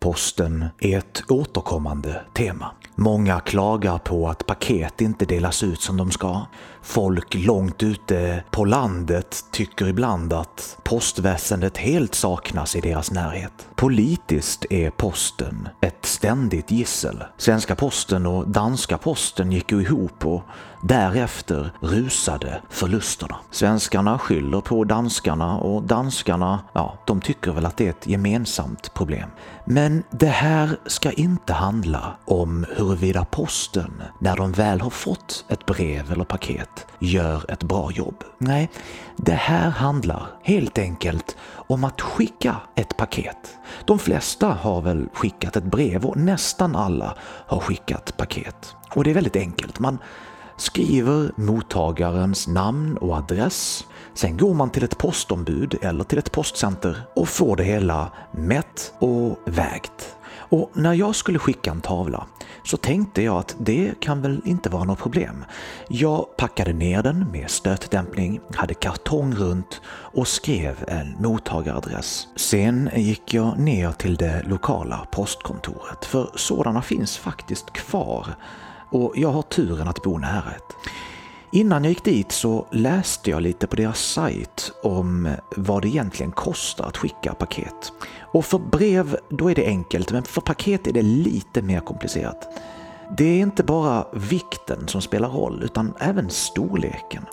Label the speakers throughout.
Speaker 1: Posten är ett återkommande tema. Många klagar på att paket inte delas ut som de ska. Folk långt ute på landet tycker ibland att postväsendet helt saknas i deras närhet. Politiskt är posten ett ständigt gissel. Svenska posten och danska posten gick ju ihop och därefter rusade förlusterna. Svenskarna skyller på danskarna och danskarna, ja, de tycker väl att det är ett gemensamt problem. Men men det här ska inte handla om huruvida posten, när de väl har fått ett brev eller paket, gör ett bra jobb. Nej, det här handlar helt enkelt om att skicka ett paket. De flesta har väl skickat ett brev och nästan alla har skickat paket. Och det är väldigt enkelt. Man skriver mottagarens namn och adress. Sen går man till ett postombud eller till ett postcenter och får det hela mätt och vägt. Och när jag skulle skicka en tavla så tänkte jag att det kan väl inte vara något problem. Jag packade ner den med stötdämpning, hade kartong runt och skrev en mottagaradress. Sen gick jag ner till det lokala postkontoret, för sådana finns faktiskt kvar och jag har turen att bo nära ett. Innan jag gick dit så läste jag lite på deras sajt om vad det egentligen kostar att skicka paket. Och för brev, då är det enkelt, men för paket är det lite mer komplicerat. Det är inte bara vikten som spelar roll, utan även storleken.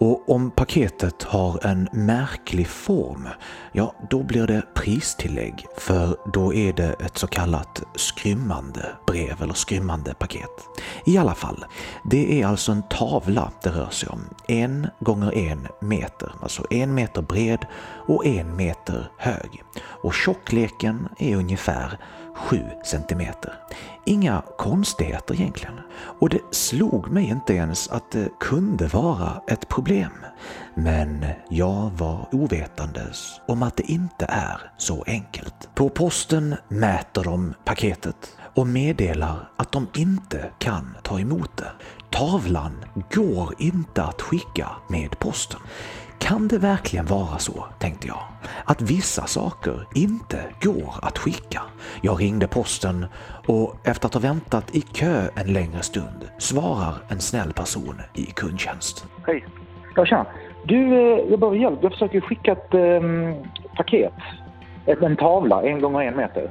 Speaker 1: Och om paketet har en märklig form, ja då blir det pristillägg för då är det ett så kallat skrymmande brev eller skrymmande paket. I alla fall, det är alltså en tavla det rör sig om. En gånger en meter, alltså en meter bred och en meter hög. Och tjockleken är ungefär 7 centimeter. Inga konstigheter egentligen. Och det slog mig inte ens att det kunde vara ett problem. Men jag var ovetandes om att det inte är så enkelt. På posten mäter de paketet och meddelar att de inte kan ta emot det. Tavlan går inte att skicka med posten. Kan det verkligen vara så, tänkte jag, att vissa saker inte går att skicka? Jag ringde posten och efter att ha väntat i kö en längre stund svarar en snäll person i kundtjänst.
Speaker 2: Hej. Ja, tjena. Du, eh, jag behöver hjälp. Jag försöker skicka ett eh, paket. En tavla, en gånger en meter.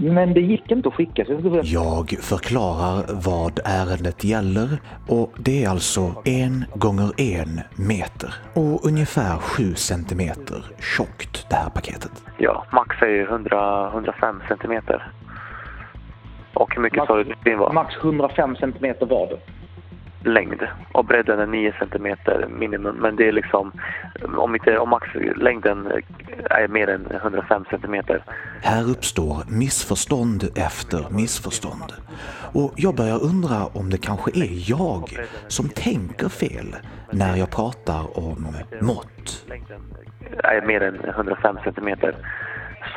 Speaker 2: Men det gick inte att skicka. Så
Speaker 1: jag förklarar vad ärendet gäller och det är alltså en gånger en meter och ungefär sju centimeter tjockt det här paketet.
Speaker 3: Ja, max är 100, 105 centimeter. Och hur mycket
Speaker 2: max,
Speaker 3: sa du din var?
Speaker 2: Max 105 centimeter var det
Speaker 3: längd och bredden är 9 cm minimum. Men det är liksom, om, inte, om maxlängden är mer än 105 cm.
Speaker 1: Här uppstår missförstånd efter missförstånd. Och jag börjar undra om det kanske är jag som tänker fel när jag pratar om mått.
Speaker 3: Är mer än 105 cm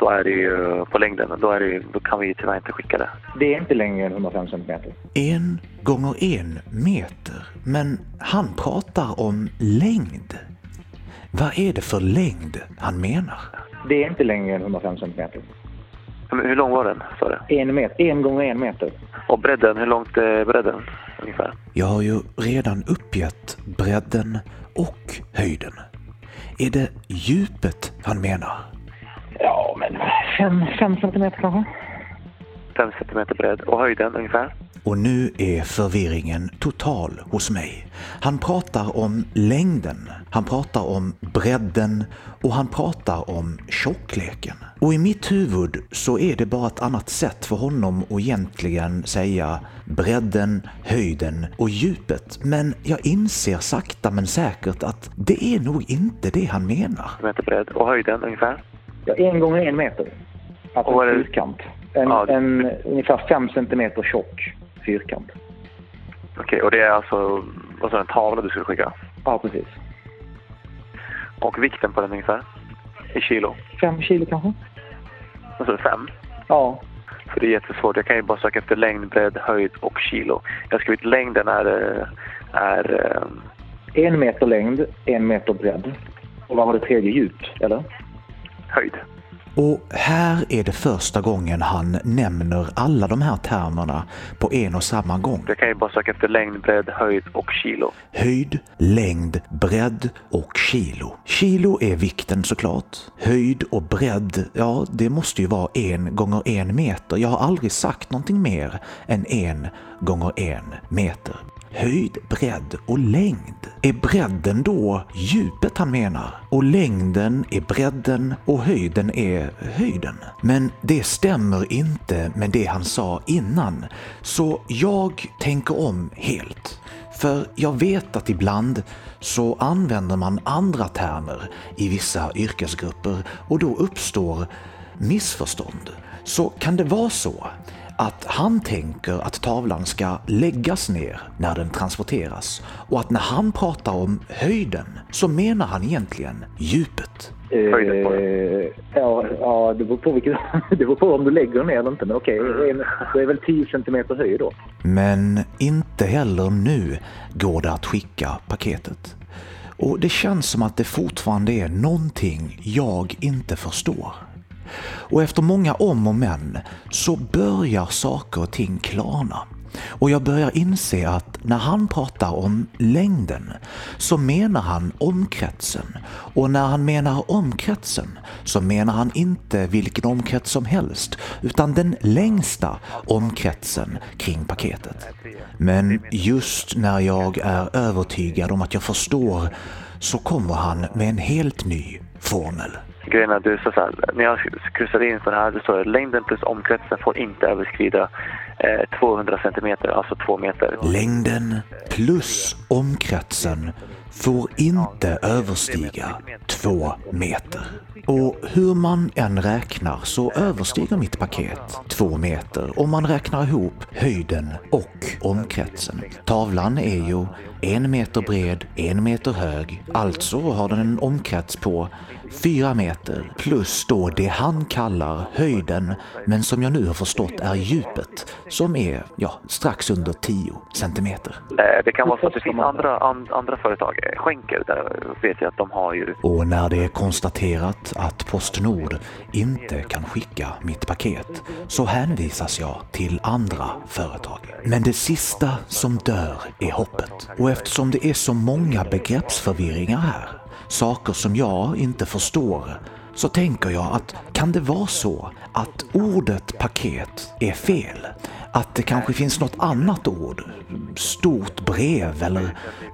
Speaker 3: så är det ju på längden. Då, är det, då kan vi tyvärr inte skicka det.
Speaker 2: Det är inte längre än 105 cm.
Speaker 1: En gånger en meter. Men han pratar om längd. Vad är det för längd han menar?
Speaker 2: Det är inte längre än 105 cm.
Speaker 3: Men hur lång var den, sa du?
Speaker 2: En, meter, en gånger en meter.
Speaker 3: Och bredden, hur långt är bredden ungefär?
Speaker 1: Jag har ju redan uppgett bredden och höjden. Är det djupet han menar?
Speaker 2: Fem, fem centimeter kanske.
Speaker 3: Fem centimeter bredd. Och höjden ungefär?
Speaker 1: Och nu är förvirringen total hos mig. Han pratar om längden, han pratar om bredden och han pratar om tjockleken. Och i mitt huvud så är det bara ett annat sätt för honom att egentligen säga bredden, höjden och djupet. Men jag inser sakta men säkert att det är nog inte det han menar.
Speaker 3: Meter bredd. Och höjden ungefär?
Speaker 2: Ja, en gånger en meter. Alltså och en fyrkant. En, ja, en ungefär fem centimeter tjock fyrkant.
Speaker 3: Okej, okay, och det är alltså vad en tavla du skulle skicka?
Speaker 2: Ja, precis.
Speaker 3: Och vikten på den ungefär? I kilo?
Speaker 2: Fem kilo kanske.
Speaker 3: Alltså fem?
Speaker 2: Ja.
Speaker 3: För det är jättesvårt. Jag kan ju bara söka efter längd, bredd, höjd och kilo. Jag har skrivit längden är... är
Speaker 2: en meter längd, en meter bredd. Och vad var det tredje? Djup, eller?
Speaker 3: Höjd.
Speaker 1: Och här är det första gången han nämner alla de här termerna på en och samma gång.
Speaker 3: Jag kan ju bara söka efter längd, bredd, höjd och kilo.
Speaker 1: Höjd, längd, bredd och kilo. Kilo är vikten såklart. Höjd och bredd, ja det måste ju vara en gånger en meter. Jag har aldrig sagt någonting mer än en gånger en meter höjd, bredd och längd. Är bredden då djupet han menar? Och längden är bredden och höjden är höjden. Men det stämmer inte med det han sa innan, så jag tänker om helt. För jag vet att ibland så använder man andra termer i vissa yrkesgrupper och då uppstår missförstånd. Så kan det vara så att han tänker att tavlan ska läggas ner när den transporteras och att när han pratar om höjden så menar han egentligen djupet.
Speaker 3: Höjden på den.
Speaker 2: Eh, ja, ja, det beror på, vilket, det beror på om du lägger den ner eller inte. Men okej, okay, det är väl 10 centimeter höjd då.
Speaker 1: Men inte heller nu går det att skicka paketet. Och det känns som att det fortfarande är någonting jag inte förstår. Och efter många om och men så börjar saker och ting klarna. Och jag börjar inse att när han pratar om längden så menar han omkretsen. Och när han menar omkretsen så menar han inte vilken omkrets som helst utan den längsta omkretsen kring paketet. Men just när jag är övertygad om att jag förstår så kommer han med en helt ny formel
Speaker 3: grejen är att du sa så här, när jag kryssade in för det här, det står längden plus omkretsen får inte överskrida eh, 200 centimeter, alltså två meter.
Speaker 1: Längden plus omkretsen får inte överstiga två meter. Och hur man än räknar så överstiger mitt paket två meter om man räknar ihop höjden och omkretsen. Tavlan är ju en meter bred, en meter hög, alltså har den en omkrets på fyra meter plus då det han kallar höjden, men som jag nu har förstått är djupet, som är ja, strax under 10 centimeter.
Speaker 3: Eh, det kan vara så att det finns andra, andra företag, skänker, där vet jag att de har ju...
Speaker 1: Och när det är konstaterat att Postnord inte kan skicka mitt paket så hänvisas jag till andra företag. Men det sista som dör är hoppet. Och eftersom det är så många begreppsförvirringar här saker som jag inte förstår, så tänker jag att kan det vara så att ordet paket är fel? Att det kanske finns något annat ord? Stort brev eller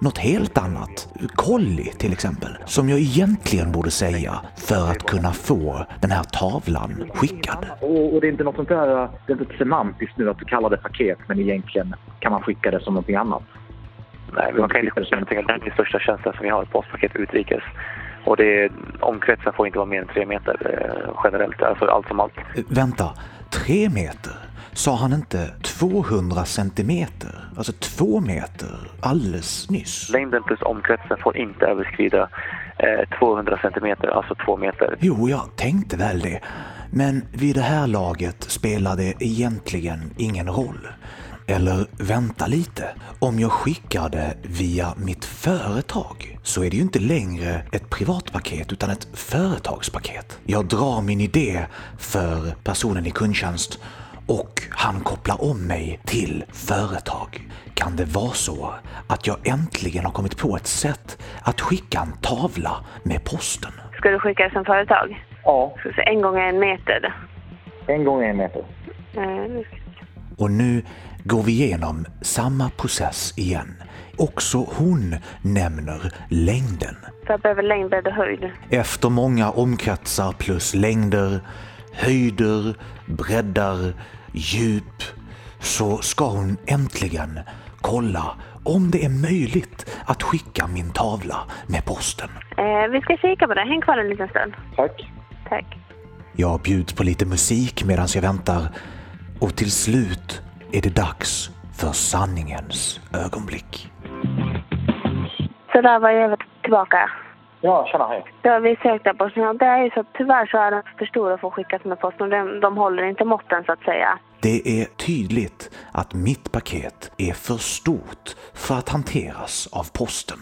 Speaker 1: något helt annat? Kolli till exempel, som jag egentligen borde säga för att kunna få den här tavlan skickad.
Speaker 2: Och, och det är inte något sånt där, det är inte semantiskt nu att du kallar det paket men egentligen kan man skicka det som någonting annat.
Speaker 3: Nej, man kan inte skicka någonting. Det är den största tjänsten som vi har, postpaket utrikes. Och det omkretsen får inte vara mer än tre meter eh, generellt, alltså allt som allt.
Speaker 1: Eh, vänta, tre meter? Sa han inte 200 centimeter? Alltså två meter alldeles nyss?
Speaker 3: Längden plus omkretsen får inte överskrida eh, 200 centimeter, alltså två meter.
Speaker 1: Jo, jag tänkte väl det. Men vid det här laget spelar det egentligen ingen roll. Eller vänta lite, om jag skickar det via mitt företag så är det ju inte längre ett privatpaket utan ett företagspaket. Jag drar min idé för personen i kundtjänst och han kopplar om mig till företag. Kan det vara så att jag äntligen har kommit på ett sätt att skicka en tavla med posten?
Speaker 4: Ska du skicka det som företag?
Speaker 2: Ja.
Speaker 4: Så en gång en meter?
Speaker 2: En gång en meter.
Speaker 4: Mm.
Speaker 1: Och nu går vi igenom samma process igen. Också hon nämner längden.
Speaker 4: Jag behöver längd, bredd och höjd.
Speaker 1: Efter många omkretsar plus längder, höjder, breddar, djup så ska hon äntligen kolla om det är möjligt att skicka min tavla med posten.
Speaker 4: Eh, vi ska kika på det. Häng kvar en liten stund.
Speaker 2: Tack.
Speaker 4: Tack.
Speaker 1: Jag bjuds på lite musik medan jag väntar och till slut är det dags för sanningens ögonblick.
Speaker 4: Så där var jag tillbaka.
Speaker 2: Ja, tjena, hej.
Speaker 4: Har vi sökt där på Det är ju så att tyvärr så är de för stora för att skickas med posten. De, de håller inte måtten så att säga.
Speaker 1: Det är tydligt att mitt paket är för stort för att hanteras av posten.